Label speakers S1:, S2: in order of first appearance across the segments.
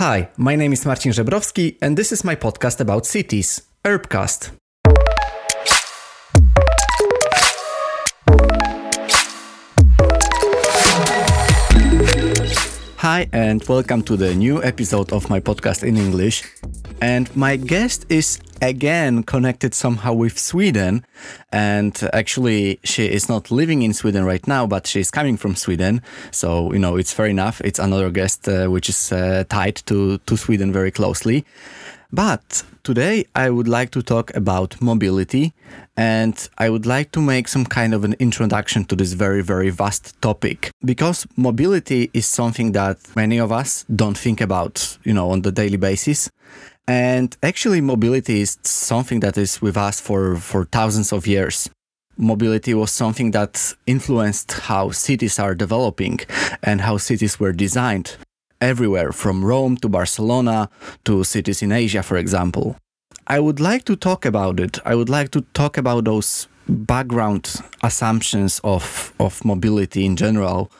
S1: Hi, my name is Marcin Żebrowski, and this is my podcast about cities, Urbcast. Hi, and welcome to the new episode of my podcast in English. And my guest is again connected somehow with Sweden. And actually, she is not living in Sweden right now, but she's coming from Sweden. So, you know, it's fair enough. It's another guest uh, which is uh, tied to, to Sweden very closely. But today I would like to talk about mobility and I would like to make some kind of an introduction to this very, very vast topic because mobility is something that many of us don't think about, you know, on the daily basis. And actually, mobility is something that is with us for, for thousands of years. Mobility was something that influenced how cities are developing and how cities were designed everywhere from Rome to Barcelona to cities in Asia, for example. I would like to talk about it. I would like to talk about those background assumptions of, of mobility in general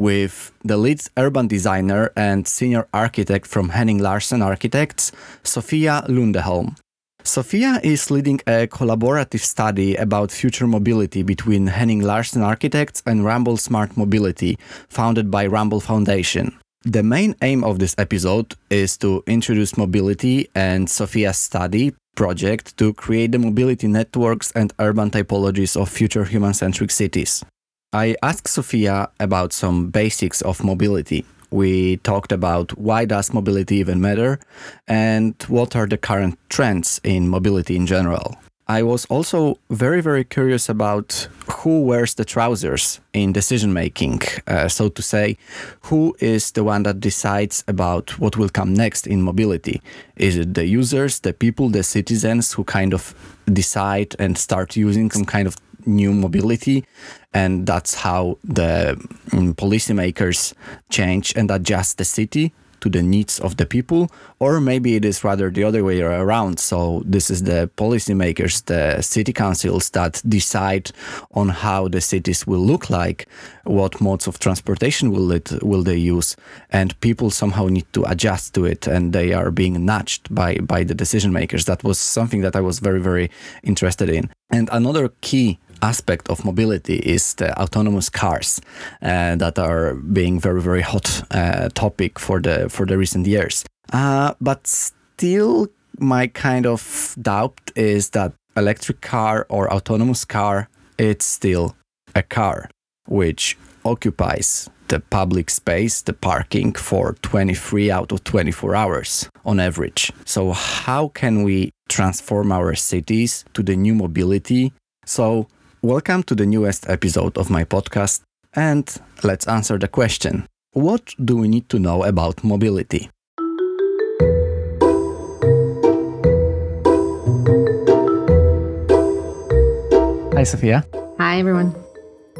S1: with the lead urban designer and senior architect from Henning Larsen Architects, Sofia Lundeholm. Sofia is leading a collaborative study about future mobility between Henning Larsen Architects and Ramboll Smart Mobility, founded by Ramboll Foundation. The main aim of this episode is to introduce mobility and Sofia's study project to create the mobility networks and urban typologies of future human centric cities. I asked Sofia about some basics of mobility. We talked about why does mobility even matter and what are the current trends in mobility in general. I was also very, very curious about who wears the trousers in decision making. Uh, so to say, who is the one that decides about what will come next in mobility? Is it the users, the people, the citizens who kind of decide and start using some kind of new mobility? And that's how the um, policymakers change and adjust the city to the needs of the people, or maybe it is rather the other way around. So this is the policymakers, the city councils that decide on how the cities will look like, what modes of transportation will it will they use, and people somehow need to adjust to it, and they are being nudged by by the decision makers. That was something that I was very very interested in. And another key aspect of mobility is the autonomous cars uh, that are being very very hot uh, topic for the for the recent years. Uh, but still, my kind of doubt is that electric car or autonomous car it's still a car which occupies the public space, the parking for 23 out of 24 hours on average. So how can we transform our cities to the new mobility? So Welcome to the newest episode of my podcast, and let's answer the question What do we need to know about mobility? Hi, Sophia.
S2: Hi, everyone.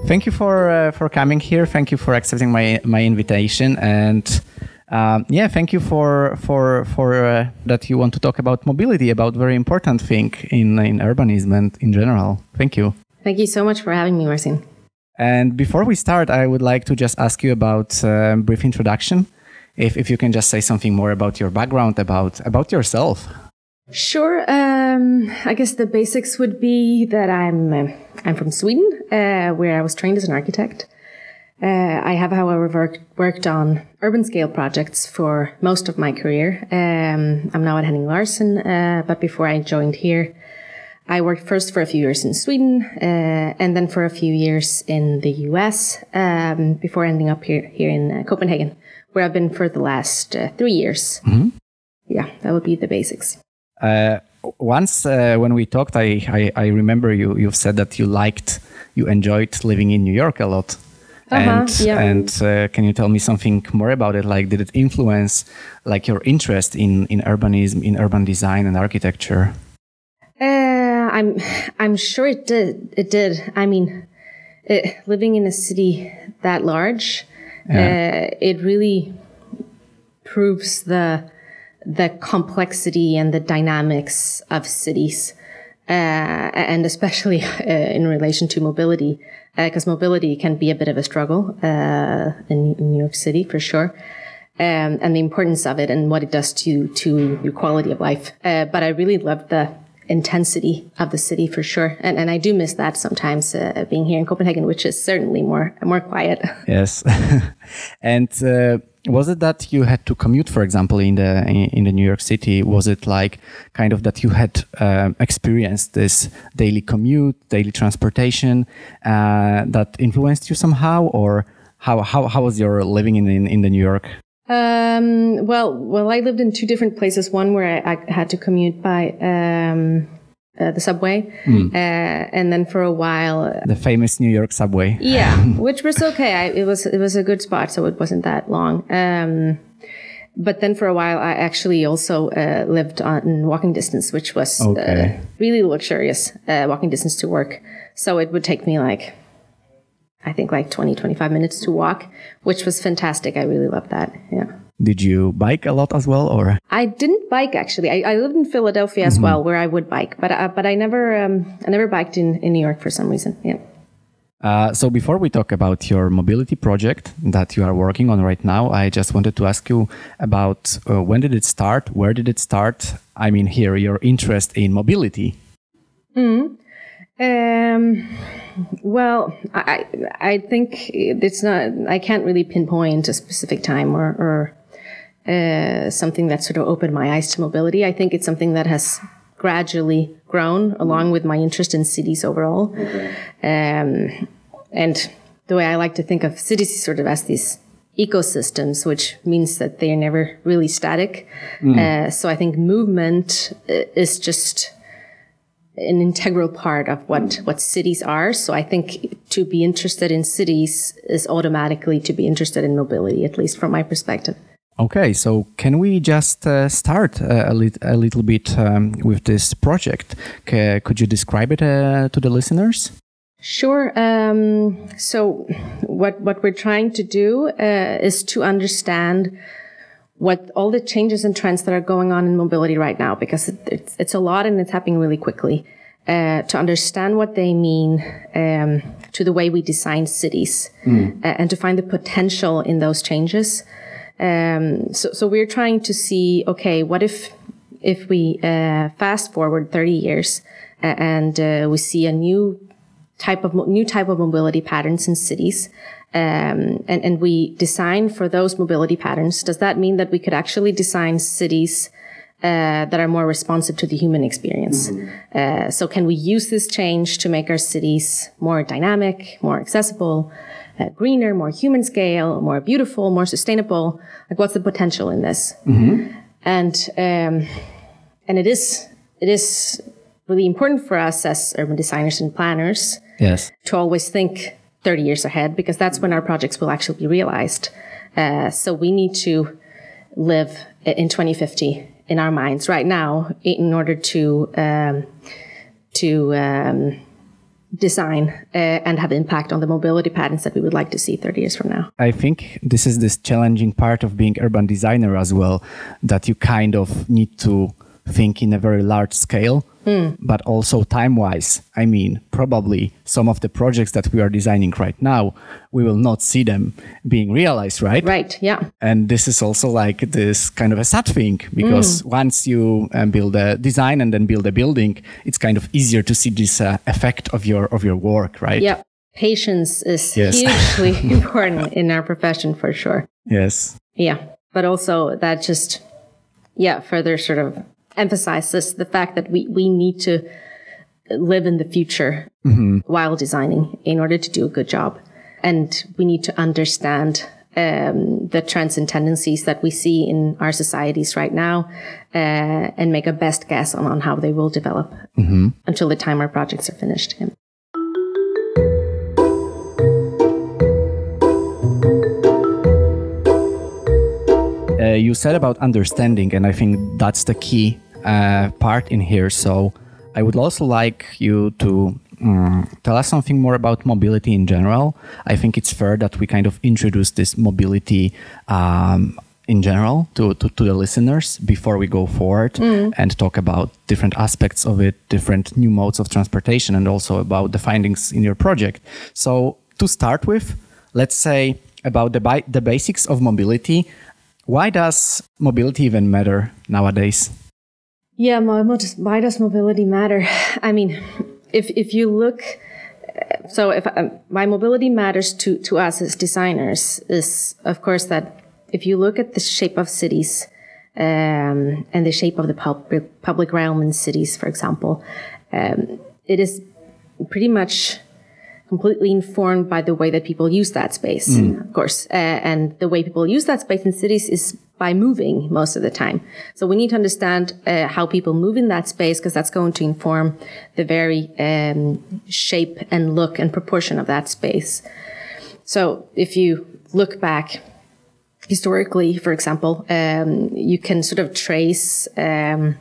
S1: Thank you for uh, for coming here. Thank you for accepting my my invitation, and um, yeah, thank you for for for uh, that you want to talk about mobility, about very important thing in in urbanism and in general. Thank you.
S2: Thank you so much for having me, Marcin.
S1: And before we start, I would like to just ask you about a uh, brief introduction. If, if you can just say something more about your background, about, about yourself.
S2: Sure. Um, I guess the basics would be that I'm, uh, I'm from Sweden, uh, where I was trained as an architect. Uh, I have, however, worked, worked on urban scale projects for most of my career. Um, I'm now at Henning Larsen, uh, but before I joined here, I worked first for a few years in Sweden, uh, and then for a few years in the US, um, before ending up here here in uh, Copenhagen, where I've been for the last uh, three years. Mm-hmm. Yeah, that would be the basics.
S1: Uh, once uh, when we talked, I, I, I remember you you've said that you liked you enjoyed living in New York a lot. Uh-huh, and yeah. and uh, can you tell me something more about it? Like, did it influence like your interest in in urbanism, in urban design and architecture?
S2: I'm I'm sure it did. It did. I mean, it, living in a city that large, yeah. uh, it really proves the the complexity and the dynamics of cities, uh, and especially uh, in relation to mobility, because uh, mobility can be a bit of a struggle uh, in, in, New York City for sure. um, and the importance of it and what it does to to your quality of life. Uh, but I really loved the intensity of the city for sure, and and I do miss that sometimes uh, being here in Copenhagen, which is certainly more more quiet.
S1: Yes, and. Uh, was it that you had to commute, for example, in the in the New York City? Was it like kind of that you had uh, experienced this daily commute, daily transportation uh, that influenced you somehow, or how how how was your living in in, in the New York?
S2: Um, well, well, I lived in two different places. One where I, I had to commute by um, uh, the subway, mm. uh, and then for a while, uh,
S1: the famous New York subway.
S2: Yeah, which was okay. I, it was it was a good spot, so it wasn't that long. Um, but then for a while, I actually also uh, lived on walking distance, which was uh, okay. really luxurious uh, walking distance to work. So it would take me like I think like 20, 25 minutes to walk, which was fantastic. I really loved that. Yeah.
S1: Did you bike a lot as well, or?
S2: I didn't bike actually. I, I lived in Philadelphia as mm-hmm. well, where I would bike, but uh, but I never um, I never biked in, in New York for some reason. Yeah.
S1: Uh, so before we talk about your mobility project that you are working on right now, I just wanted to ask you about uh, when did it start? Where did it start? I mean, here your interest in mobility.
S2: Mm. Um, well, I I think it's not. I can't really pinpoint a specific time or or uh, something that sort of opened my eyes to mobility. I think it's something that has gradually grown along with my interest in cities overall. Um, and the way I like to think of cities is sort of as these ecosystems, which means that they are never really static. Mm. Uh, so I think movement uh, is just an integral part of what what cities are. So I think to be interested in cities is automatically to be interested in mobility, at least from my perspective.
S1: Okay, so can we just uh, start uh, a, lit- a, little bit um, with this project? C- could you describe it uh, to the listeners?
S2: Sure. Um, so, what what we're trying to do uh, is to understand what all the changes and trends that are going on in mobility right now, because it, it's, it's a lot and it's happening really quickly. Uh, to understand what they mean um, to the way we design cities mm. uh, and to find the potential in those changes. Um, so, so we're trying to see, okay, what if if we uh, fast forward 30 years and uh, we see a new type of new type of mobility patterns in cities um, and, and we design for those mobility patterns, does that mean that we could actually design cities uh, that are more responsive to the human experience? Mm-hmm. Uh, so can we use this change to make our cities more dynamic, more accessible, uh, greener, more human scale, more beautiful, more sustainable? Like what's the potential in this? Mm-hmm. And, um, and it is, it is really important for us as urban designers and planners
S1: yes.
S2: to always think 30 years ahead because that's when our projects will actually be realized. Uh, so we need to live in 2050 in our minds right now in order to um, to um, design uh, and have impact on the mobility patterns that we would like to see 30 years from now.
S1: I think this is this challenging part of being urban designer as well that you kind of need to think in a very large scale Mm. But also time wise, I mean, probably some of the projects that we are designing right now, we will not see them being realized, right?
S2: Right, yeah.
S1: And this is also like this kind of a sad thing because mm. once you um, build a design and then build a building, it's kind of easier to see this uh, effect of your of your work, right?
S2: Yeah. Patience is yes. hugely important in our profession for sure.
S1: Yes.
S2: Yeah. But also that just, yeah, further sort of emphasizes the fact that we, we need to live in the future mm-hmm. while designing in order to do a good job. And we need to understand um, the trends and tendencies that we see in our societies right now uh, and make a best guess on, on how they will develop mm-hmm. until the time our projects are finished.
S1: Uh, you said about understanding, and I think that's the key uh, part in here. So I would also like you to um, tell us something more about mobility in general. I think it's fair that we kind of introduce this mobility um, in general to, to, to, the listeners before we go forward mm. and talk about different aspects of it, different new modes of transportation, and also about the findings in your project. So, to start with, let's say about the, the basics of mobility why does mobility even matter nowadays?
S2: Yeah, why does mobility matter? I mean, if if you look, so if um, why mobility matters to to us as designers is of course that if you look at the shape of cities um, and the shape of the public public realm in cities, for example, um, it is pretty much completely informed by the way that people use that space, mm. of course. Uh, and the way people use that space in cities is by moving most of the time. So we need to understand uh, how people move in that space because that's going to inform the very um, shape and look and proportion of that space. So if you look back historically, for example, um, you can sort of trace um,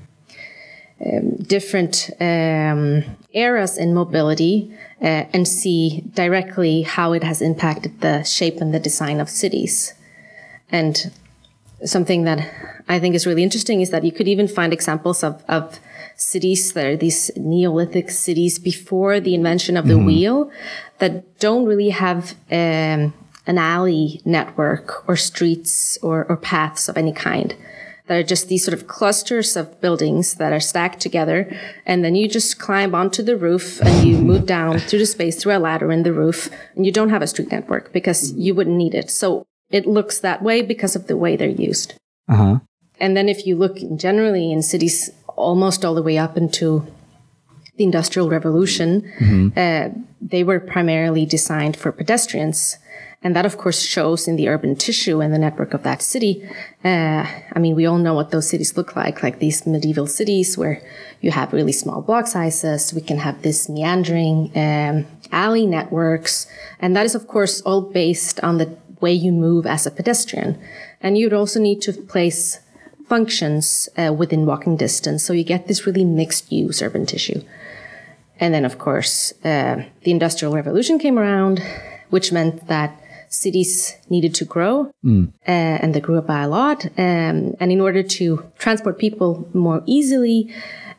S2: um, different um, eras in mobility uh, and see directly how it has impacted the shape and the design of cities. And something that I think is really interesting is that you could even find examples of, of cities that are these Neolithic cities before the invention of the mm-hmm. wheel that don't really have um, an alley network or streets or, or paths of any kind that are just these sort of clusters of buildings that are stacked together. And then you just climb onto the roof and you move down through the space through a ladder in the roof. And you don't have a street network because you wouldn't need it. So it looks that way because of the way they're used. Uh-huh. And then if you look generally in cities almost all the way up into the Industrial Revolution, mm-hmm. uh, they were primarily designed for pedestrians. And that, of course, shows in the urban tissue and the network of that city. Uh, I mean, we all know what those cities look like, like these medieval cities where you have really small block sizes. We can have this meandering um, alley networks. And that is, of course, all based on the way you move as a pedestrian. And you'd also need to place functions uh, within walking distance. So you get this really mixed use urban tissue. And then, of course, uh, the Industrial Revolution came around, which meant that cities needed to grow, mm. uh, and they grew up by a lot. Um, and in order to transport people more easily,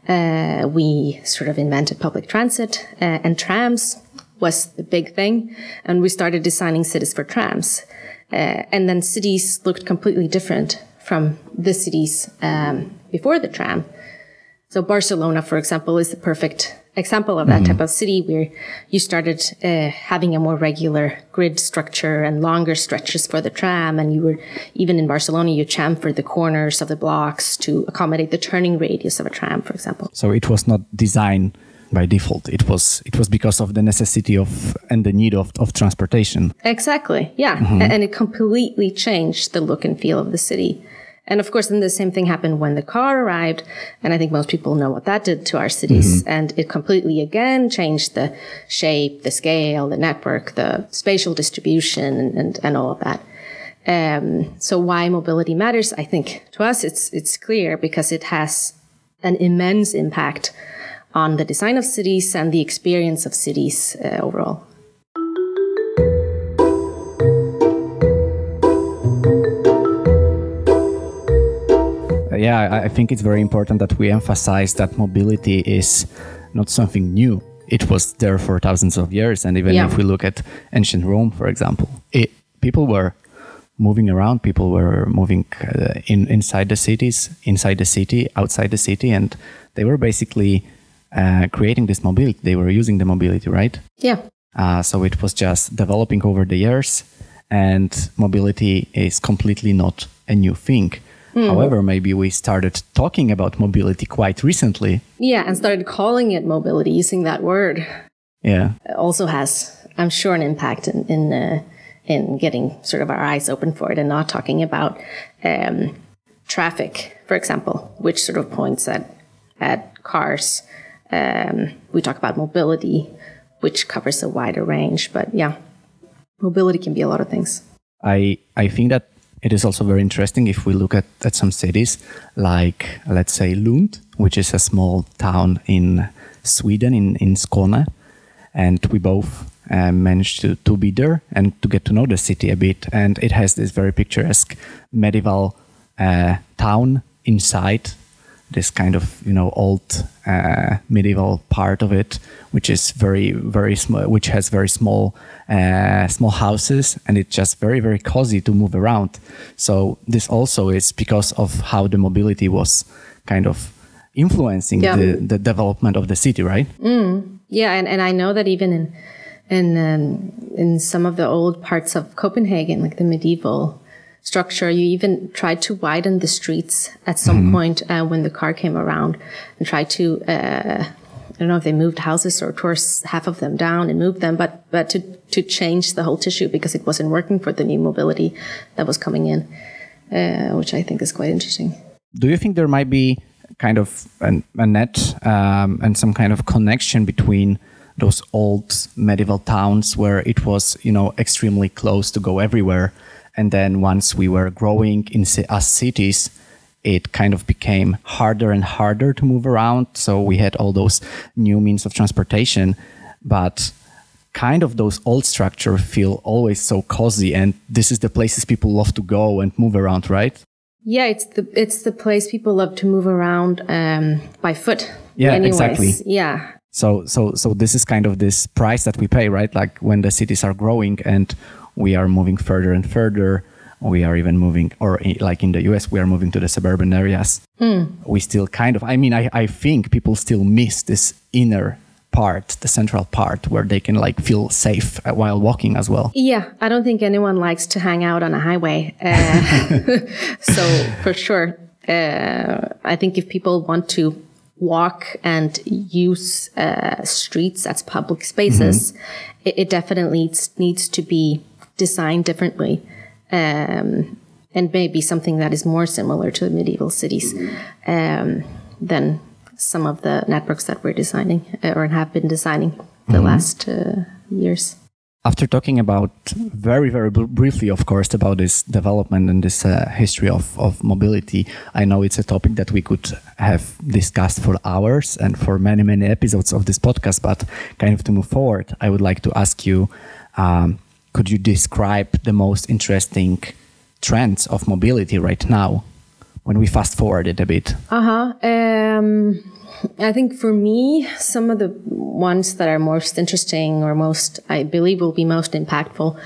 S2: uh, we sort of invented public transit uh, and trams was the big thing. And we started designing cities for trams. And then cities looked completely different from the cities um, before the tram. So Barcelona, for example, is the perfect example of that mm-hmm. type of city where you started uh, having a more regular grid structure and longer stretches for the tram. And you were, even in Barcelona, you chamfered the corners of the blocks to accommodate the turning radius of a tram, for example.
S1: So it was not designed by default. It was it was because of the necessity of and the need of, of transportation.
S2: Exactly. Yeah. Mm-hmm. And it completely changed the look and feel of the city. And of course, then the same thing happened when the car arrived. And I think most people know what that did to our cities. Mm-hmm. And it completely again changed the shape, the scale, the network, the spatial distribution, and, and, and all of that. Um, so why mobility matters, I think to us, it's, it's clear because it has an immense impact on the design of cities and the experience of cities uh, overall.
S1: Yeah, I think it's very important that we emphasize that mobility is not something new. It was there for thousands of years, and even yeah. if we look at ancient Rome, for example, it, people were moving around. People were moving uh, in inside the cities, inside the city, outside the city, and they were basically uh, creating this mobility. They were using the mobility, right?
S2: Yeah.
S1: Uh, so it was just developing over the years, and mobility is completely not a new thing. Mm. However, maybe we started talking about mobility quite recently.
S2: Yeah, and started calling it mobility, using that word.
S1: Yeah.
S2: It also has, I'm sure, an impact in in, uh, in getting sort of our eyes open for it and not talking about um, traffic, for example, which sort of points at at cars. Um, we talk about mobility, which covers a wider range. But yeah, mobility can be a lot of things.
S1: I I think that it is also very interesting if we look at, at some cities like, let's say, Lund, which is a small town in Sweden, in, in Skåne. And we both uh, managed to, to be there and to get to know the city a bit. And it has this very picturesque medieval uh, town inside this kind of you know old uh, medieval part of it, which is very very small, which has very small uh, small houses, and it's just very very cozy to move around. So this also is because of how the mobility was kind of influencing
S2: Yeah.
S1: the, the development of the city, right?
S2: Yeah, and, and I know that even in in um, in some of the old parts of Copenhagen, like the medieval structure, you even tried to widen the streets at some point uh, when the car came around, and tried to. Uh, I don't know if they moved houses or tore half of them down and moved them, but but to to change the whole tissue because it wasn't working for the new mobility that was coming in, uh, which I think is quite interesting.
S1: do you think there might be kind of an, a net um, and some kind of connection between those old medieval towns where it was you know extremely close to go everywhere and then once we were growing in as cities it kind of became harder and harder to move around so we had all those new means of transportation but kind of those old structure feel always so cozy and this is the places people love to go and move around right
S2: Yeah, it's the it's the place people love to move around um, by foot.
S1: Yeah,
S2: anyways.
S1: exactly.
S2: Yeah,
S1: So so so this is kind of this price that we pay, right? Like when the cities are growing and we are moving further and further, we are even moving, or like in the US, we are moving to the suburban areas. We still kind of, I mean, I, I think people still miss this inner part, the central part, where they can like feel safe uh, while walking as well.
S2: yeah. I don't think anyone likes to hang out on a highway. Uh, so for sure, uh, I think if people want to walk and use uh, streets as public spaces, it, it definitely needs to be designed differently. Um, and maybe something that is more similar to the medieval cities um, than some of the networks that we're designing uh, or have been designing the last uh, years.
S1: After talking about very, very br- briefly, of course, about this development and this uh, history of, of mobility, I know it's a topic that we could have discussed for hours and for many, many episodes of this podcast. But kind of to move forward, I would like to ask you um, could you describe the most interesting trends of mobility right now when we fast forward it a bit?
S2: Uh huh. Um, I think for me, some of the ones that are most interesting or most, I believe, will be most impactful.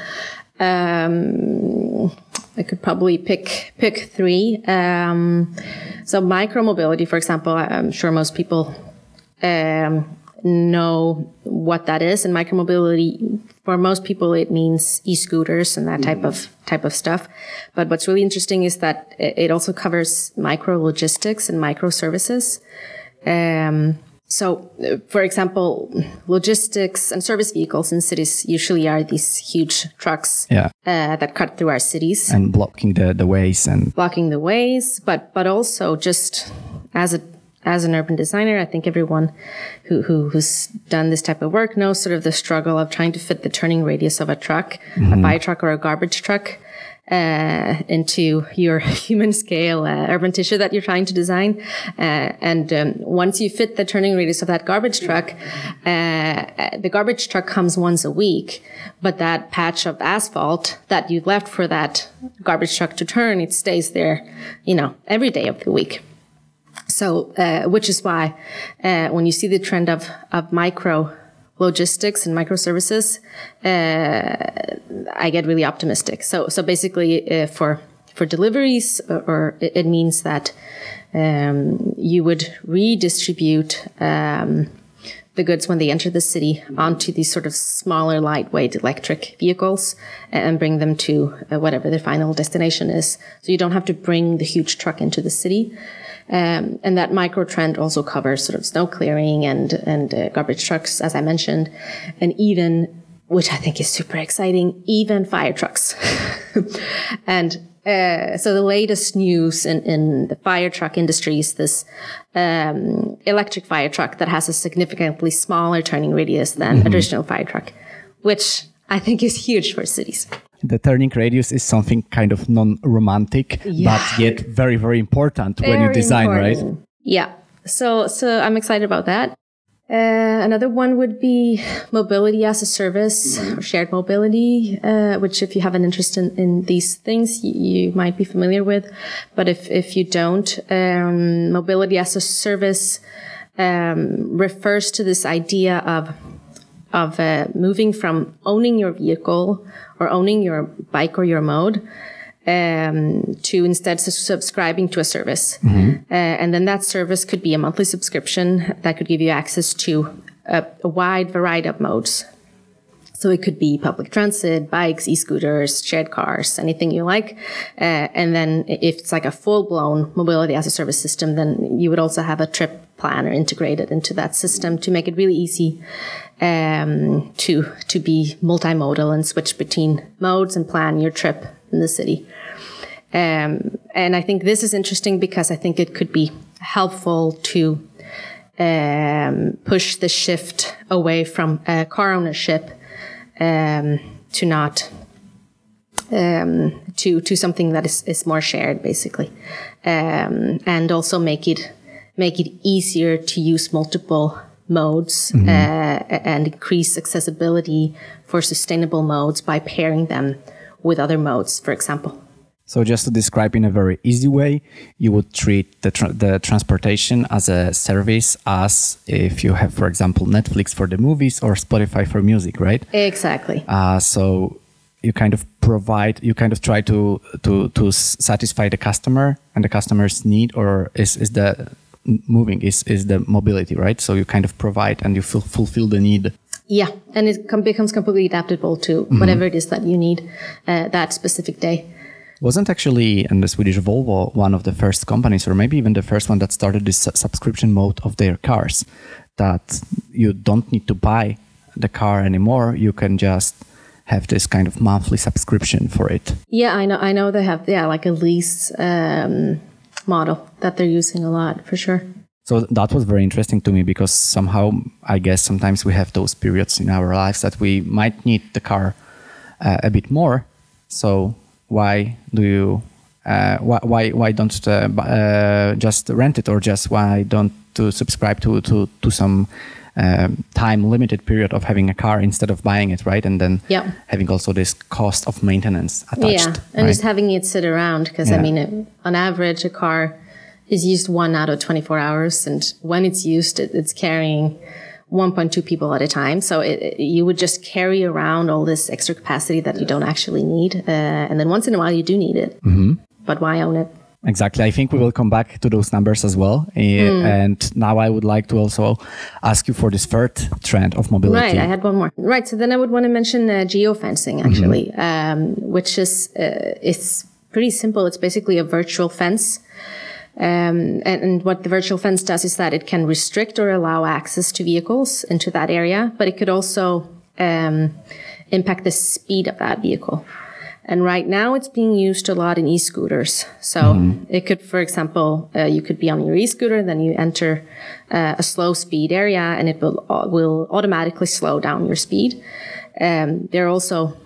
S2: Um, I could probably pick pick three. Um, so micromobility, for example, I'm sure most people um, know what that is. And micromobility, for most people, it means e-scooters and that type of type of stuff. But what's really interesting is that it also covers micro logistics and microservices. Um, so, for example, logistics and service vehicles in cities usually are these huge trucks
S1: Yeah.
S2: uh, that cut through our cities
S1: And blocking the, the ways and
S2: blocking the ways, but but also just as a as an urban designer, I think everyone who, who who's done this type of work knows sort of the struggle of trying to fit the turning radius of a truck, a fire truck or a garbage truck, uh, into your human scale uh, urban tissue that you're trying to design. Uh, and um, once you fit the turning radius of that garbage truck, uh, the garbage truck comes once a week, but that patch of asphalt that you left for that garbage truck to turn, it stays there, you know, every day of the week. So, uh, which is why uh, when you see the trend of of micro logistics and microservices, uh, I get really optimistic. So, so basically, uh, for for deliveries, or, or it, means that um, you would redistribute. Um, the goods when they enter the city onto these sort of smaller, lightweight electric vehicles and bring them to uh, whatever their final destination is. So you don't have to bring the huge truck into the city. Um, and that micro trend also covers sort of snow clearing and and uh, garbage trucks, as I mentioned, and even, which I think is super exciting, even fire trucks. and uh, so the latest news in, in the fire truck industry is this um, electric fire truck that has a significantly smaller turning radius than a traditional fire truck, which I think is huge for cities.
S1: the turning radius is something kind of non-romantic
S2: Yeah.
S1: but yet very very important when you
S2: Very
S1: design right.
S2: Yeah. So so I'm excited about that. Uh, another one would be mobility as a service or shared mobility, uh, which if you have an interest in, in these things, you, you, might be familiar with. But if, if you don't, um, mobility as a service um, refers to this idea of of uh, moving from owning your vehicle or owning your bike or your mode um, to instead subscribing to a service. Mm-hmm. Uh, and then that service could be a monthly subscription that could give you access to a, a wide variety of modes. So it could be public transit, bikes, e-scooters, shared cars, anything you like. Uh, and then if it's like a full-blown mobility as a service system, then you would also have a trip planner integrated into that system to make it really easy um, to to be multimodal and switch between modes and plan your trip in the city. Um, and I think this is interesting because I think it could be helpful to um, push the shift away from uh, car ownership um, to not um, to to something that is, is more shared, basically, um, and also make it make it easier to use multiple modes mm-hmm. uh, and increase accessibility for sustainable modes by pairing them with other modes, for example.
S1: So, just to describe in a very easy way, you would treat the, tra- the transportation as a service, as if you have, for example, Netflix for the movies or Spotify for music, right?
S2: Exactly.
S1: Uh, so, you kind of provide, you kind of try to to to satisfy the customer and the customer's need, or is is the moving is is the mobility, right? So you kind of provide and you ful- fulfill the need.
S2: Yeah, and it com- becomes completely adaptable to mm-hmm. whatever it is that you need uh, that specific day.
S1: Wasn't actually in the Swedish Volvo one of the first companies, or maybe even the first one that started this subscription mode of their cars, that you don't need to buy the car anymore. You can just have this kind of monthly subscription for it.
S2: Yeah, I know. I know they have yeah like a lease um, model that they're using a lot for sure.
S1: So that was very interesting to me because somehow I guess sometimes we have those periods in our lives that we might need the car uh, a bit more. So why do you uh, why, why why don't uh, uh just rent it or just why don't to subscribe to to to some um, time limited period of having a car instead of buying it, right? And then
S2: yep.
S1: having also this cost of maintenance attached.
S2: Yeah, and right? just having it sit around because yeah. I mean, it, on average, a car is used one out of 24 hours. And when it's used, it, it's carrying 1.2 people at a time. So it, it, you would just carry around all this extra capacity that you don't actually need. Uh, and then once in a while, you do need it. Mm-hmm. But why own it?
S1: Exactly. I think we will come back to those numbers as well. Mm. And now I would like to also ask you for this third trend of mobility.
S2: Right. I had one more. Right. So then I would want to mention uh, geofencing actually, mm-hmm. um, which is, uh, it's pretty simple. It's basically a virtual fence um, and, and, what the virtual fence does is that it can restrict or allow access to vehicles into that area, but it could also um, impact the speed of that vehicle. And right now it's being used a lot in e-scooters. So mm-hmm. it could, for example, uh, you could be on your e-scooter, then you enter uh, a slow speed area and it will, uh, will automatically slow down your speed. Um, there are also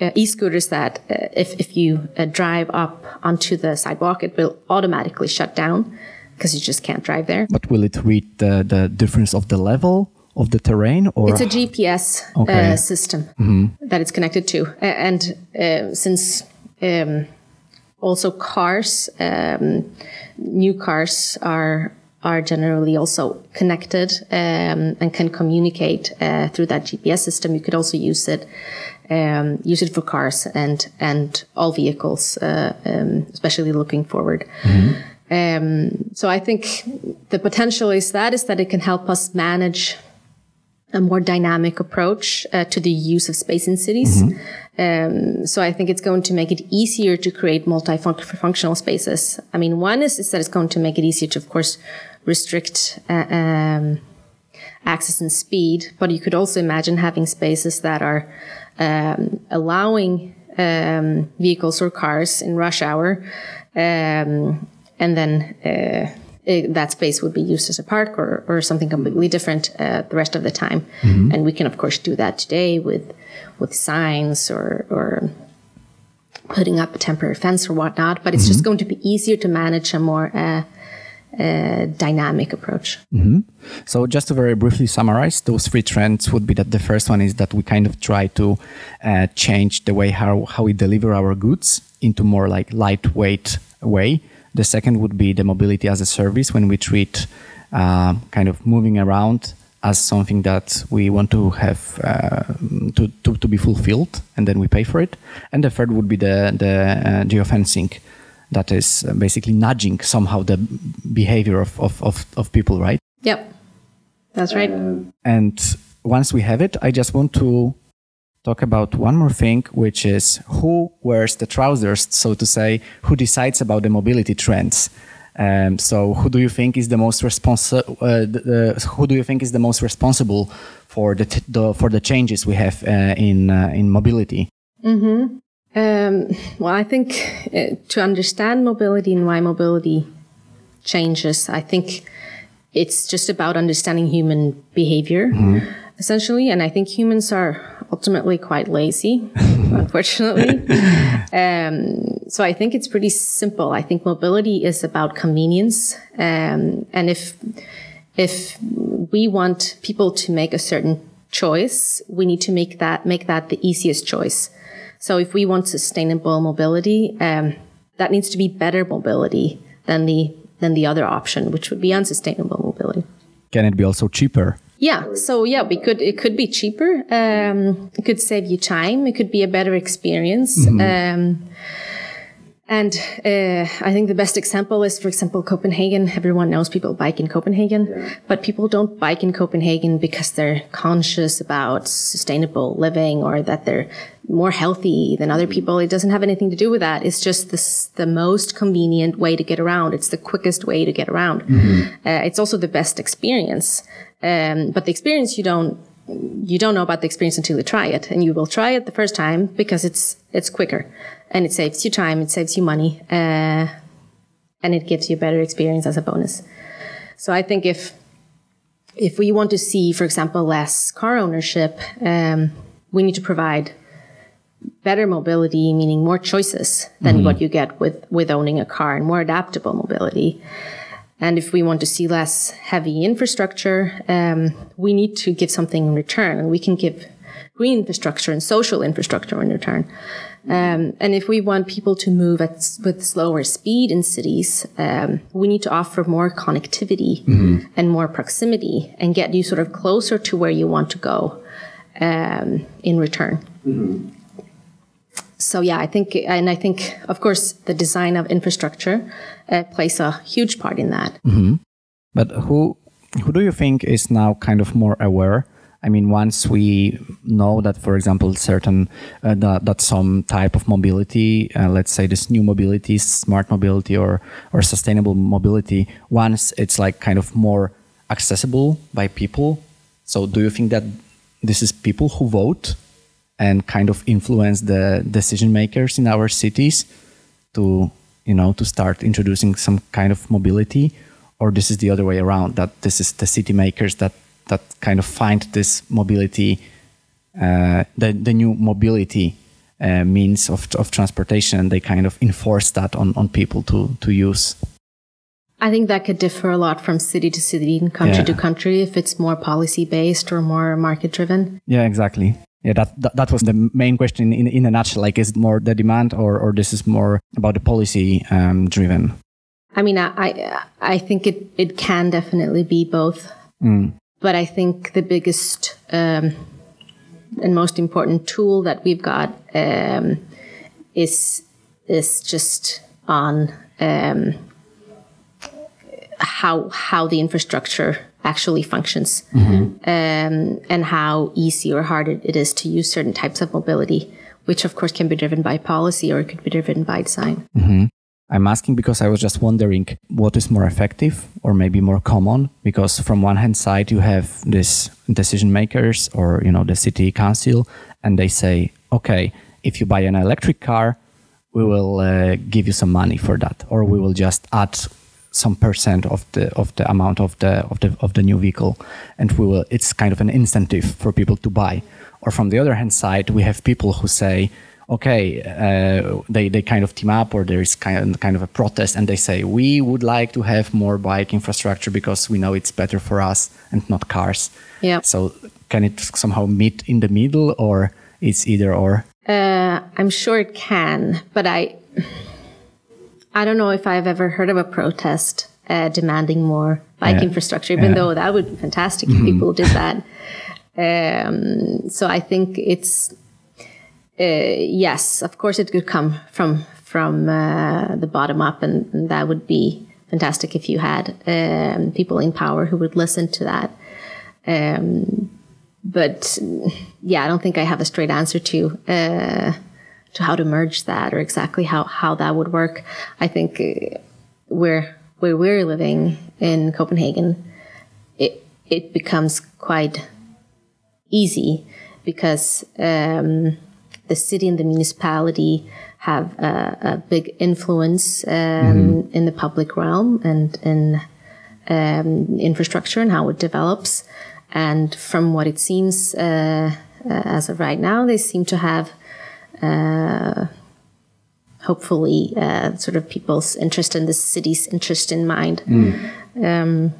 S2: uh, e-scooters that uh, if, if you uh, drive up onto the sidewalk, it will automatically shut down because you just can't drive there.
S1: But will it read the, the difference of the level of the terrain or
S2: it's a gps uh, okay. system mm-hmm. that it's connected to and uh, since um, also cars um, new cars are are generally also connected um, and can communicate uh, through that gps system you could also use it um, use it for cars and and all vehicles, uh, um, especially looking forward. Mm-hmm. Um, so I think the potential is that is that it can help us manage a more dynamic approach uh, to the use of space in cities. Mm-hmm. Um, so I think it's going to make it easier to create multifunctional spaces. I mean, one is, is, that it's going to make it easier to, of course, restrict uh, um, access and speed, but you could also imagine having spaces that are um, allowing um, vehicles or cars in rush hour, um, and then uh, it, that space would be used as a park or, or something completely different uh, the rest of the time. Mm-hmm. And we can, of course, do that today with with signs or or putting up a temporary fence or whatnot. But it's mm-hmm. just going to be easier to manage a more uh, uh, dynamic approach.
S1: Mm-hmm. So, just to very briefly summarize, those three trends would be that the first one is that we kind of try to uh, change the way how, how we deliver our goods into more like lightweight way. The second would be the mobility as a service when we treat uh, kind of moving around as something that we want to have uh, to, to, to, be fulfilled and then we pay for it. And the third would be the, the uh, geofencing that is basically nudging somehow the behavior of, of, of, of people, right?
S2: Yep, that's right.
S1: and once we have it, I just want to talk about one more thing, which is who wears the trousers, so to say, who decides about the mobility trends. Um, so, who do you think is the most responsible? Uh, who do you think is the most responsible for the, the for the changes we have uh, in uh, in mobility?
S2: Mm-hmm. Um, well, I think uh, to understand mobility and why mobility changes, I think it's just about understanding human behavior, mm-hmm. essentially. And I think humans are ultimately quite lazy, unfortunately. Um, so I think it's pretty simple. I think mobility is about convenience. Um, and if, if we want people to make a certain choice, we need to make that, make that the easiest choice. So if we want sustainable mobility, um, that needs to be better mobility than the, than the other option, which would be unsustainable mobility.
S1: Can it be also cheaper?
S2: Yeah. So yeah, we could, it could be cheaper. Um, it could save you time. It could be a better experience. Mm-hmm. Um, and uh, I think the best example is, for example, Copenhagen. Everyone knows people bike in Copenhagen, yeah. but people don't bike in Copenhagen because they're conscious about sustainable living or that they're more healthy than other people. It doesn't have anything to do with that. It's just this, the most convenient way to get around. It's the quickest way to get around. Mm-hmm. Uh, it's also the best experience. Um, but the experience you don't you don't know about the experience until you try it and you will try it the first time because it's it's quicker and it saves you time it saves you money uh, and it gives you a better experience as a bonus so i think if if we want to see for example less car ownership um, we need to provide better mobility meaning more choices than mm-hmm. what you get with with owning a car and more adaptable mobility and if we want to see less heavy infrastructure, um, we need to give something in return. And we can give green infrastructure and social infrastructure in return. Um, and if we want people to move at with slower speed in cities, um, we need to offer more connectivity mm-hmm. and more proximity and get you sort of closer to where you want to go um, in return. Mm-hmm so yeah, I think, and I think, of course, the design of infrastructure uh, plays a huge part in that.
S1: Mm-hmm. But who who do you think is now kind of more aware? I mean, once we know that, for example, certain uh, that, that some type of mobility, uh, let's say this new mobility, smart mobility, or or sustainable mobility, once it's like kind of more accessible by people. So, do you think that this is people who vote and kind of influence the decision makers in our cities to you know to start introducing some kind of mobility or this is the other way around that this is the city makers that that kind of find this mobility uh, the, the new mobility uh, means of, of transportation and they kind of enforce that on, on people to, to use
S2: I think that could differ a lot from city to city and country yeah. to country if it's more policy based or more market driven.
S1: Yeah, exactly yeah that, that, that was the main question in, in a nutshell. Like is it more the demand or, or this is more about the policy um, driven?
S2: I mean i i think it it can definitely be both. Mm. but i think the biggest um, and most important tool that we've got um, is is just on um, how how the infrastructure actually functions mm-hmm. um, and how easy or hard it is to use certain types of mobility, which of course can be driven by policy or it could be driven by design.
S1: Mm-hmm. I'm asking because I was just wondering what is more effective or maybe more common because from one hand side you have this decision makers or you know the city council and they say okay if you buy an electric car we will uh, give you some money for that or we will just add some percent of the of the amount of the of the of the new vehicle and we will it's kind of an incentive for people to buy or from the other hand side we have people who say okay, uh, they, they kind of team up or there is kind of, kind of a protest and they say, we would like to have more bike infrastructure because we know it's better for us and not cars.
S2: Yeah.
S1: So can it somehow meet in the middle or it's either or?
S2: Uh, I'm sure it can, but I, I don't know if I've ever heard of a protest uh, demanding more bike
S1: Yeah.
S2: infrastructure, even
S1: Yeah.
S2: though that would be fantastic if people did that. Um, so I think it's uh, yes, of course it could come from from uh, the bottom up, and, and that would be fantastic if you had um, people in power who would listen to that. Um, but yeah, I don't think I have a straight answer to uh, to how to merge that or exactly how how that would work. I think uh, where where we're living in Copenhagen, it it becomes quite easy because um, the city and the municipality have a, a big influence um, in the public realm and in um, infrastructure and how it develops. And from what it seems uh, uh, as of right now, they seem to have uh, hopefully uh, sort of people's interest in the city's interest in mind. Um,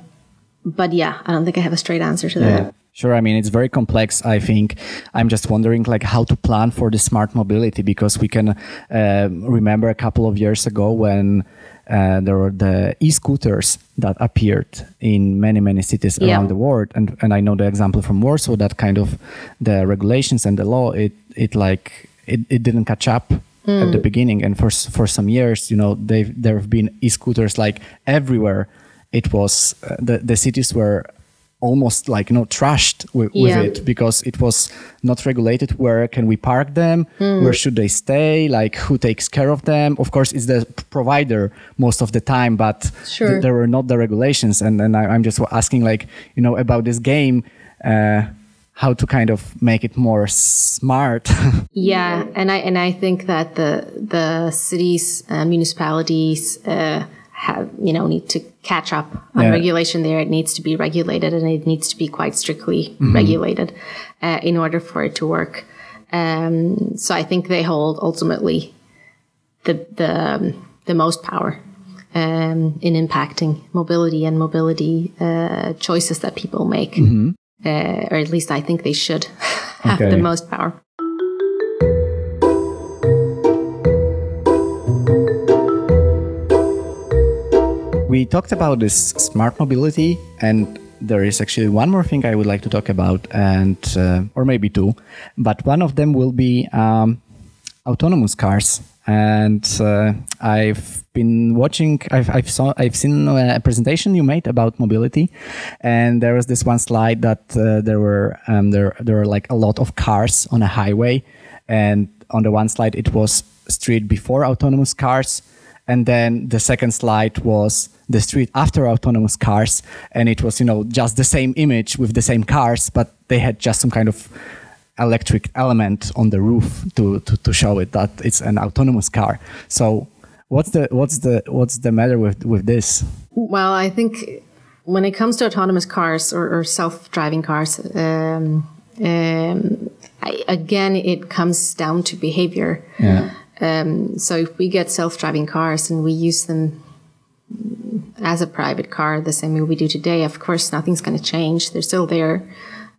S2: but yeah, I don't think I have a straight answer to that.
S1: Sure. I mean, it's very complex. I think I'm just wondering, like, how to plan for the smart mobility because we can uh, remember a couple of years ago when uh, there were the e-scooters that appeared in many many cities
S2: Yeah.
S1: around the world, and and I know the example from Warsaw that kind of the regulations and the law it it like it, it didn't catch up. At the beginning, and for for some years, you know, they there have been e-scooters like everywhere. It was uh, the the cities were almost like you know trashed with, with
S2: Yeah.
S1: it because it was not regulated where can we park them where should they stay like who takes care of them of course it's the provider most of the time but th- there were not the regulations and, and I, i'm just asking like you know about this game uh, how to kind of make it more smart
S2: Yeah, and I and I think that the the cities, uh, municipalities uh, have you know need to catch up on
S1: Yeah.
S2: regulation there. It needs to be regulated, and it needs to be quite strictly
S1: Mm-hmm.
S2: regulated uh, in order for it to work. Um, so I think they hold ultimately the the um, the most power um, in impacting mobility and mobility uh, choices that people make, uh, or at least I think they should have
S1: Okay.
S2: the most power.
S1: we talked about this smart mobility and there is actually one more thing i would like to talk about and uh, or maybe two but one of them will be um, autonomous cars and uh, i've been watching i've i've, saw, I've seen a presentation you made about mobility. And there was this one slide that uh, there were um, there there were like a lot of cars on a highway. And on the one slide it was street before autonomous cars. And then the second slide was the street after autonomous cars. And it was you know just the same image with the same cars but they had just some kind of electric element on the roof to, to, to show it that it's an autonomous car so what's the what's the what's the matter with with this
S2: Well, I think when it comes to autonomous cars or, or self-driving cars, um, um, I, again, it comes down to behavior.
S1: yeah
S2: Um, so if we get self-driving cars and we use them as a private car the same way we do today, of course, nothing's going to change. They're still there.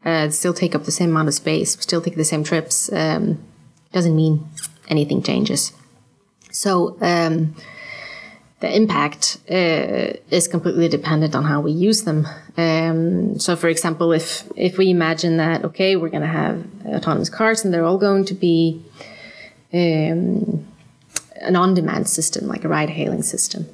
S2: Uh, still take up the same amount of space. Still take the same trips. Um, doesn't mean anything changes. So um, the impact uh, is completely dependent on how we use them. Um, so, for example, if if we imagine that okay, we're going to have autonomous cars and they're all going to be um, an on-demand system, like a ride-hailing system,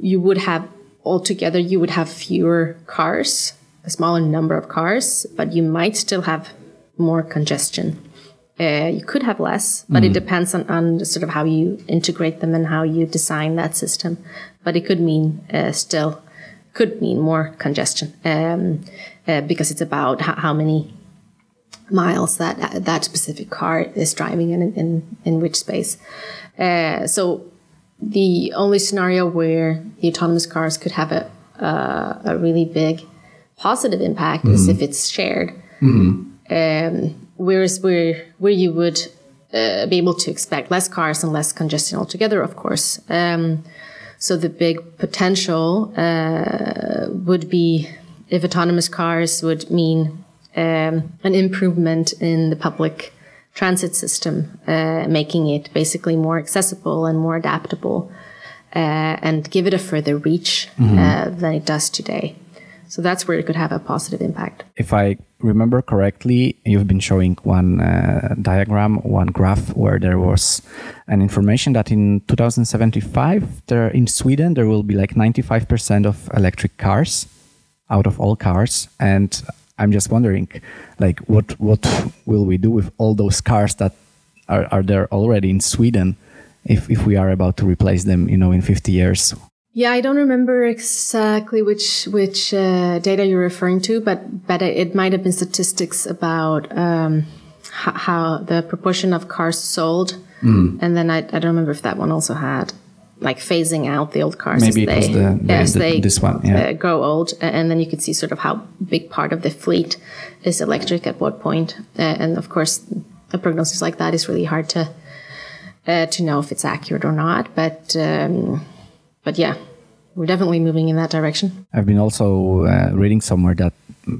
S2: you would have altogether you would have fewer cars, a smaller number of cars, but you might still have more congestion. Uh, you could have less, but it depends on, on sort of how you integrate them and how you design that system. But it could mean uh, still could mean more congestion um, uh, because it's about how, how many miles that that specific car is driving in in, in which space. Uh, so the only scenario where the autonomous cars could have a uh, a really big positive impact is if it's shared. Um, whereas where where you would uh, be able to expect less cars and less congestion altogether, of course. Um, so the big potential uh, would be if autonomous cars would mean um, an improvement in the public transit system, uh, making it basically more accessible and more adaptable, uh, and give it a further reach mm-hmm. than it does today. So that's where it could have a positive impact.
S1: If I remember correctly, you've been showing one uh, diagram, one graph where there was an information that in 2075, there in Sweden there will be like 95% of electric cars out of all cars, and I'm just wondering, like, what what will we do with all those cars that are, are there already in Sweden? If, if we are about to replace them, you know, in 50 years,
S2: yeah, I don't remember exactly which which uh, data you're referring to, but but it might have been statistics about um, how, how, the proportion of cars sold, mm. and then I, I don't remember if that one also had like phasing out the old cars
S1: Maybe as they, the, the, as the, they this one, yeah.
S2: uh, grow old, and then you could see sort of how big part of the fleet is electric at what point, uh, and of course, a prognosis like that is really hard to uh, to know if it's accurate or not, but. Um, but yeah, we're definitely moving in that direction.
S1: I've been also uh, reading somewhere that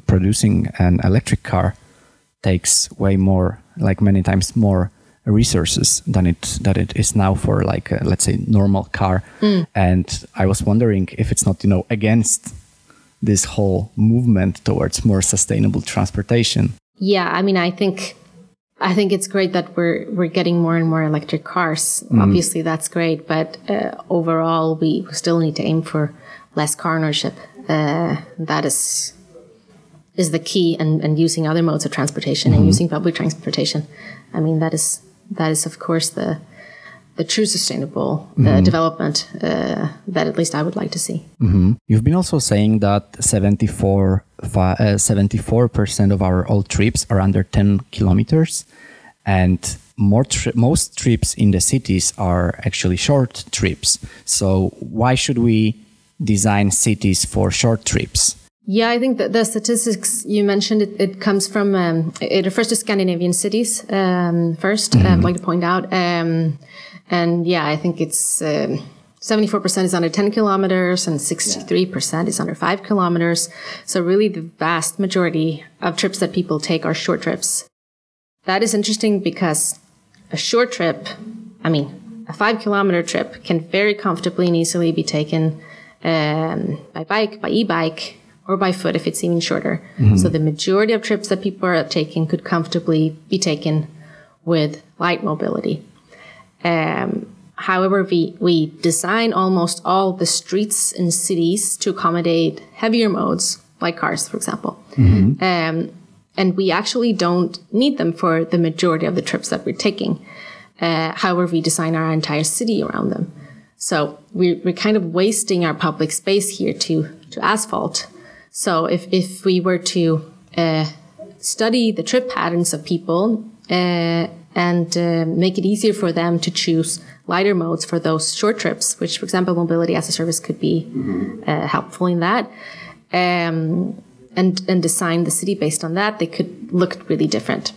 S1: producing an electric car takes way more, like many times more resources than it that it is now for like a, let's say normal car. Mm. And I was wondering if it's not you know against this whole movement towards more sustainable transportation.
S2: Yeah, I mean, I think I think it's great that we're we're getting more and more electric cars. Mm. Obviously, that's great, but uh, overall, we still need to aim for less car ownership. Uh, that is is the key, and, and using other modes of transportation mm-hmm. and using public transportation. I mean, that is that is of course the the true sustainable uh, mm-hmm. development uh, that at least I would like to see.
S1: Mm-hmm. You've been also saying that 74 uh, percent of our all trips are under 10 kilometers, and more tri- most trips in the cities are actually short trips. So why should we design cities for short trips?
S2: Yeah, I think that the statistics you mentioned it, it comes from um, it refers to Scandinavian cities um, 1st mm-hmm. I'd like to point out. Um, and yeah, I think it's um, 74% is under 10 kilometers and 63% is under 5 kilometers. So really the vast majority of trips that people take are short trips. That is interesting because a short trip, I mean, a 5 kilometer trip can very comfortably and easily be taken um, by bike, by e-bike, or by foot if it's even shorter. Mm-hmm. So the majority of trips that people are taking could comfortably be taken with light mobility. Um, however, we, we design almost all the streets in cities to accommodate heavier modes, like cars, for example. Mm-hmm. Um, and we actually don't need them for the majority of the trips that we're taking. Uh, however, we design our entire city around them. So we're, we're kind of wasting our public space here to, to asphalt. So if, if we were to uh, study the trip patterns of people uh, and uh, make it easier for them to choose lighter modes for those short trips, which, for example, mobility as a service could be mm-hmm. uh, helpful in that. Um, and, and design the city based on that, they could look really different.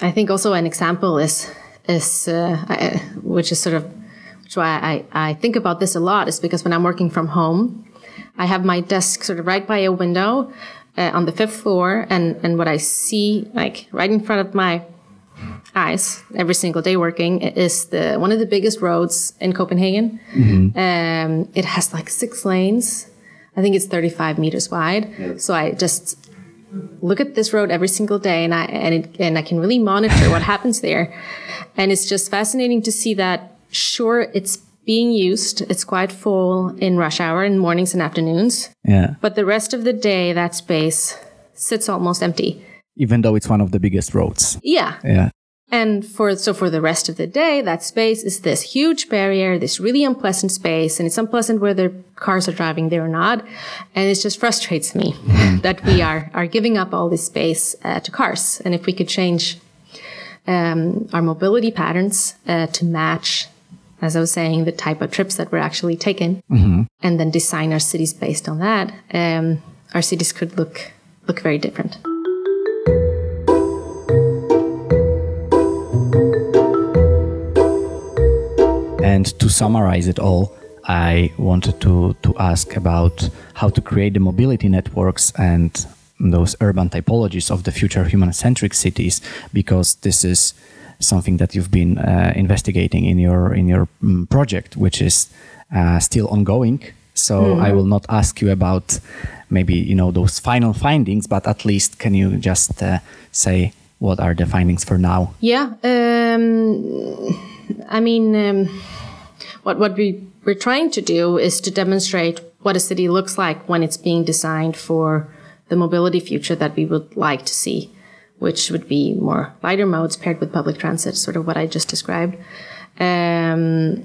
S2: I think also an example is, is uh, which is sort of, which why I, I think about this a lot is because when I'm working from home, I have my desk sort of right by a window uh, on the fifth floor, and, and what I see, like right in front of my eyes every single day working is the one of the biggest roads in Copenhagen. Mm-hmm. Um, it has like six lanes. I think it's 35 meters wide. Yeah. So I just look at this road every single day, and I and it, and I can really monitor what happens there. And it's just fascinating to see that. Sure, it's being used. It's quite full in rush hour in mornings and afternoons.
S1: Yeah.
S2: But the rest of the day, that space sits almost empty
S1: even though it's one of the biggest roads.
S2: Yeah.
S1: Yeah.
S2: And for so for the rest of the day, that space is this huge barrier, this really unpleasant space, and it's unpleasant whether cars are driving there or not. And it just frustrates me mm-hmm. that we are are giving up all this space uh, to cars. And if we could change um, our mobility patterns uh, to match, as I was saying, the type of trips that we're actually taken mm-hmm. and then design our cities based on that, um, our cities could look look very different.
S1: And to summarize it all, I wanted to, to ask about how to create the mobility networks and those urban typologies of the future human centric cities, because this is something that you've been uh, investigating in your in your um, project, which is uh, still ongoing. So mm. I will not ask you about maybe you know those final findings, but at least can you just uh, say what are the findings for now?
S2: Yeah, um, I mean, um, what what we we're trying to do is to demonstrate what a city looks like when it's being designed for the mobility future that we would like to see which would be more lighter modes paired with public transit, sort of what I just described. Um,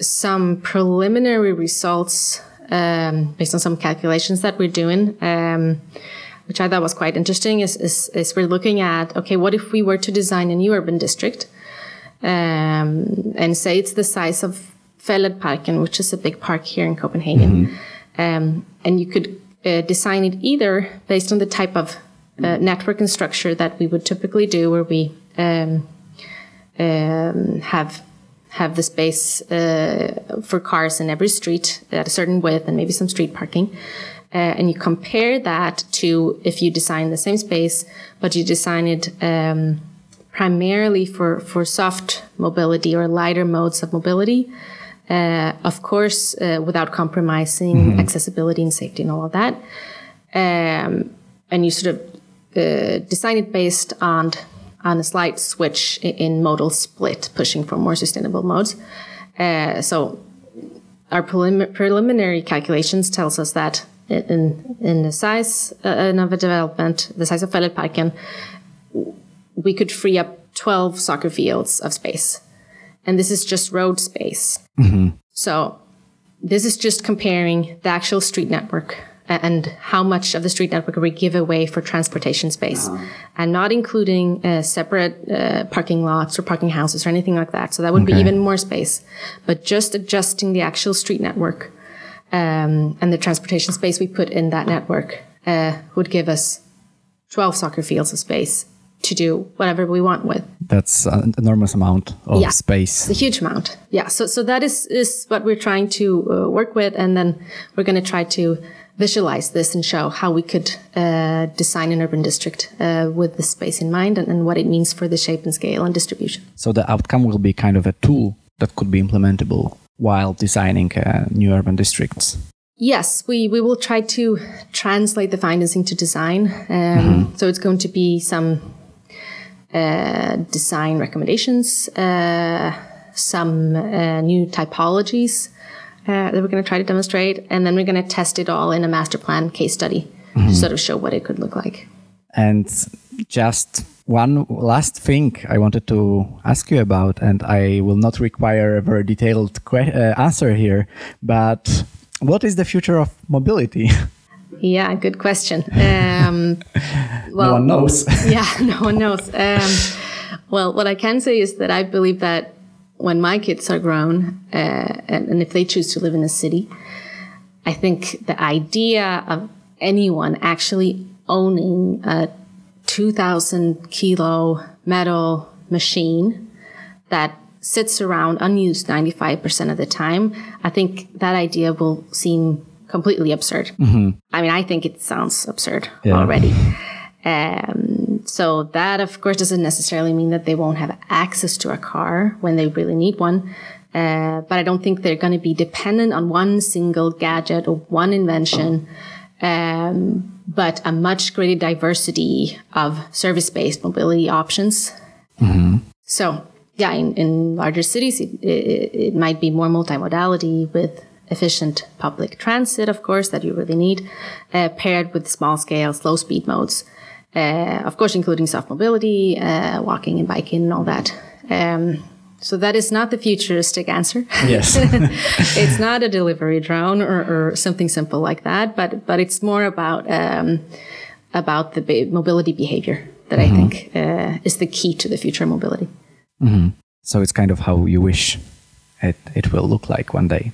S2: some preliminary results um, based on some calculations that we're doing, um, which I thought was quite interesting, is, is, is, we're looking at okay, what if we were to design a new urban district um, and say it's the size of Fælledparken, which is a big park here in Copenhagen, mm-hmm. Um, and you could uh, design it either based on the type of uh, network and structure that we would typically do, where we um, um, have have the space uh, for cars in every street at a certain width and maybe some street parking. Uh, and you compare that to if you design the same space, but you design it um, primarily for, for soft mobility or lighter modes of mobility. Uh, of course, uh, without compromising mm-hmm. accessibility and safety and all of that. Um, and you sort of uh, design it based on on a slight switch in modal split, pushing for more sustainable modes. Uh, so our prelim- preliminary calculations tells us that in in the size uh, of a development, the size of Fælledparken, we could free up 12 soccer fields of space. And this is just road space. Mm-hmm. So this is just comparing the actual street network and how much of the street network we give away for transportation space uh-huh. and not including uh, separate uh, parking lots or parking houses or anything like that. So that would okay. be even more space, but just adjusting the actual street network um, and the transportation space we put in that network uh, would give us 12 soccer fields of space to do whatever we want with.
S1: That's an enormous amount of
S2: yeah,
S1: space.
S2: It's a huge amount. Yeah. So, so that is, is what we're trying to uh, work with. And then we're going to try to visualize this and show how we could uh, design an urban district uh, with the space in mind and, and, what it means for the shape and scale and distribution.
S1: So the outcome will be kind of a tool that could be implementable while designing uh, new urban districts.
S2: Yes, we, we will try to translate the findings into design. Um, mm-hmm. So it's going to be some design recommendations, uh, some uh, new typologies uh, that we're going to try to demonstrate, and then we're going to test it all in a master plan case study mm-hmm. to sort of show what it could look like.
S1: And just one last thing I wanted to ask you about, and I will not require a very detailed que- uh, answer here, but what is the future of mobility?
S2: Yeah, good question. Um,
S1: well, no one knows.
S2: yeah, no one knows. Um, well, what I can say is that I believe that when my kids are grown, uh, and, and if they choose to live in a city, I think the idea of anyone actually owning a 2000 kilo metal machine that sits around unused 95% of the time, I think that idea will seem completely absurd. Mm-hmm. I mean, I think it sounds absurd yeah. already. Um, so that, of course, doesn't necessarily mean that they won't have access to a car when they really need one. Uh, but I don't think they're going to be dependent on one single gadget or one invention, um, but a much greater diversity of service-based mobility options. Mm-hmm. So, yeah, in, in larger cities, it, it, it might be more multimodality with efficient public transit, of course, that you really need, uh, paired with small scale, slow speed modes uh, of course, including soft mobility, uh, walking and biking, and all that. Um, so that is not the futuristic answer.
S1: Yes,
S2: it's not a delivery drone or, or, something simple like that, but but it's more about um, about the mobility behavior that mm-hmm. I think uh, is the key to the future mobility.
S1: Mm-hmm. So it's kind of how you wish it it will look like one day.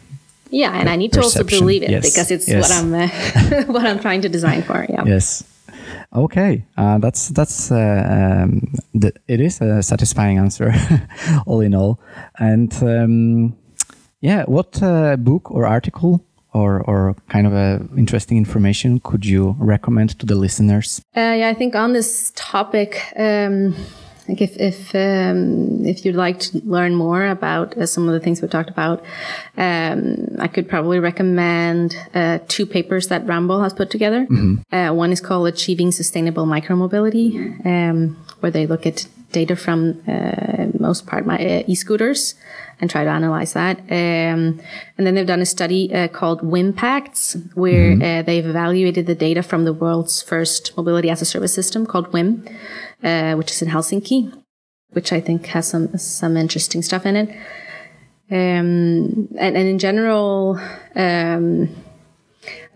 S2: Yeah, and I need to also believe it yes. because it's yes. what I'm uh, what I'm trying to design for. Yeah.
S1: Yes. Okay, uh, that's that's uh, um, the, it is a satisfying answer, all in all. And um, Yeah, what uh, book or article or, or kind of a interesting information could you recommend to the listeners?
S2: Uh, yeah, I think on this topic, um, like if if um, if you'd like to learn more about uh, some of the things we talked about, um, I could probably recommend uh, two papers that Ramboll has put together. Mm-hmm. Uh, one is called "Achieving Sustainable Micromobility," um, where they look at data from uh, most part my uh, e-scooters and try to analyze that. Um, and then they've done a study uh, called Whimpacts, where mm-hmm. uh, they've evaluated the data from the world's first mobility as a service system called Whim, uh, which is in Helsinki, which I think has some some interesting stuff in it. Um, and, and, in general, um,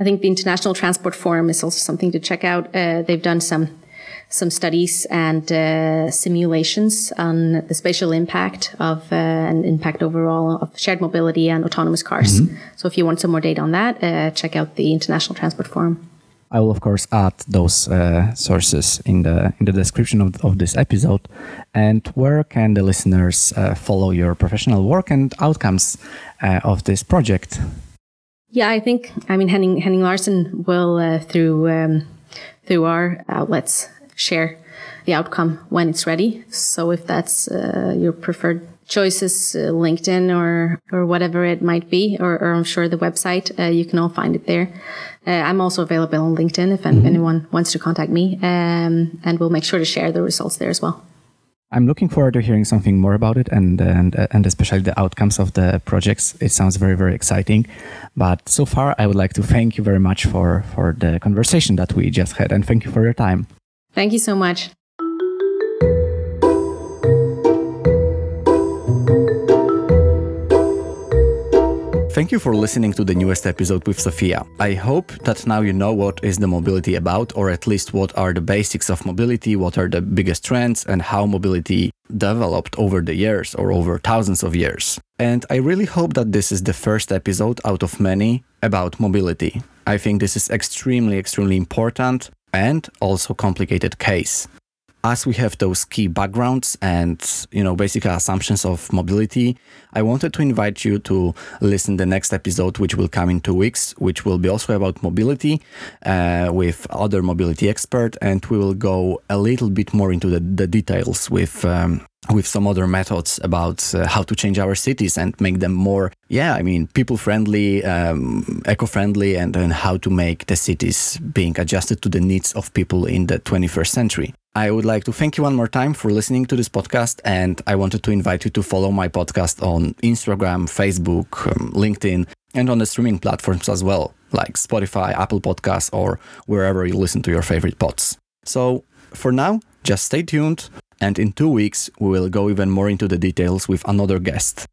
S2: I think the International Transport Forum is also something to check out. Uh, they've done some some studies and uh, simulations on the spatial impact of uh, and impact overall of shared mobility and autonomous cars. Mm-hmm. So if you want some more data on that, uh, check out the International Transport Forum.
S1: I will of course add those uh, sources in the in the description of, of this episode. And where can the listeners uh, follow your professional work and outcomes uh, of this project?
S2: Yeah, I think I mean Henning Henning Larsen will through um, through our outlets share the outcome when it's ready. So if that's uh, your preferred choices, uh, LinkedIn or or whatever it might be, or, or I'm sure the website, uh, you can all find it there. Uh, I'm also available on LinkedIn if mm-hmm. anyone wants to contact me, um, and we'll make sure to share the results there as well.
S1: I'm looking forward to hearing something more about it and and and especially the outcomes of the projects. It sounds very very exciting. But so far, I would like to thank you very much for for the conversation that we just had, and thank you for your time.
S2: Thank you so much.
S1: Thank you for listening to the newest episode with Sophia. I hope that now you know what is the mobility about, or at least what are the basics of mobility, what are the biggest trends, and how mobility developed over the years or over thousands of years. And I really hope that this is the first episode out of many about mobility. I think this is extremely, extremely important and also complicated case. As we have those key backgrounds and you know basic assumptions of mobility, I wanted to invite you to listen the next episode, which will come in two weeks, which will be also about mobility uh, with other mobility expert, and we will go a little bit more into the, the details with um, with some other methods about uh, how to change our cities and make them more, yeah, I mean, people friendly, um, eco friendly, and, and how to make the cities being adjusted to the needs of people in the 21st century. I would like to thank you one more time for listening to this podcast, and I wanted to invite you to follow my podcast on Instagram, Facebook, um, LinkedIn, and on the streaming platforms as well, like Spotify, Apple Podcasts, or wherever you listen to your favorite pods. So for now, just stay tuned and in two weeks we will go even more into the details with another guest.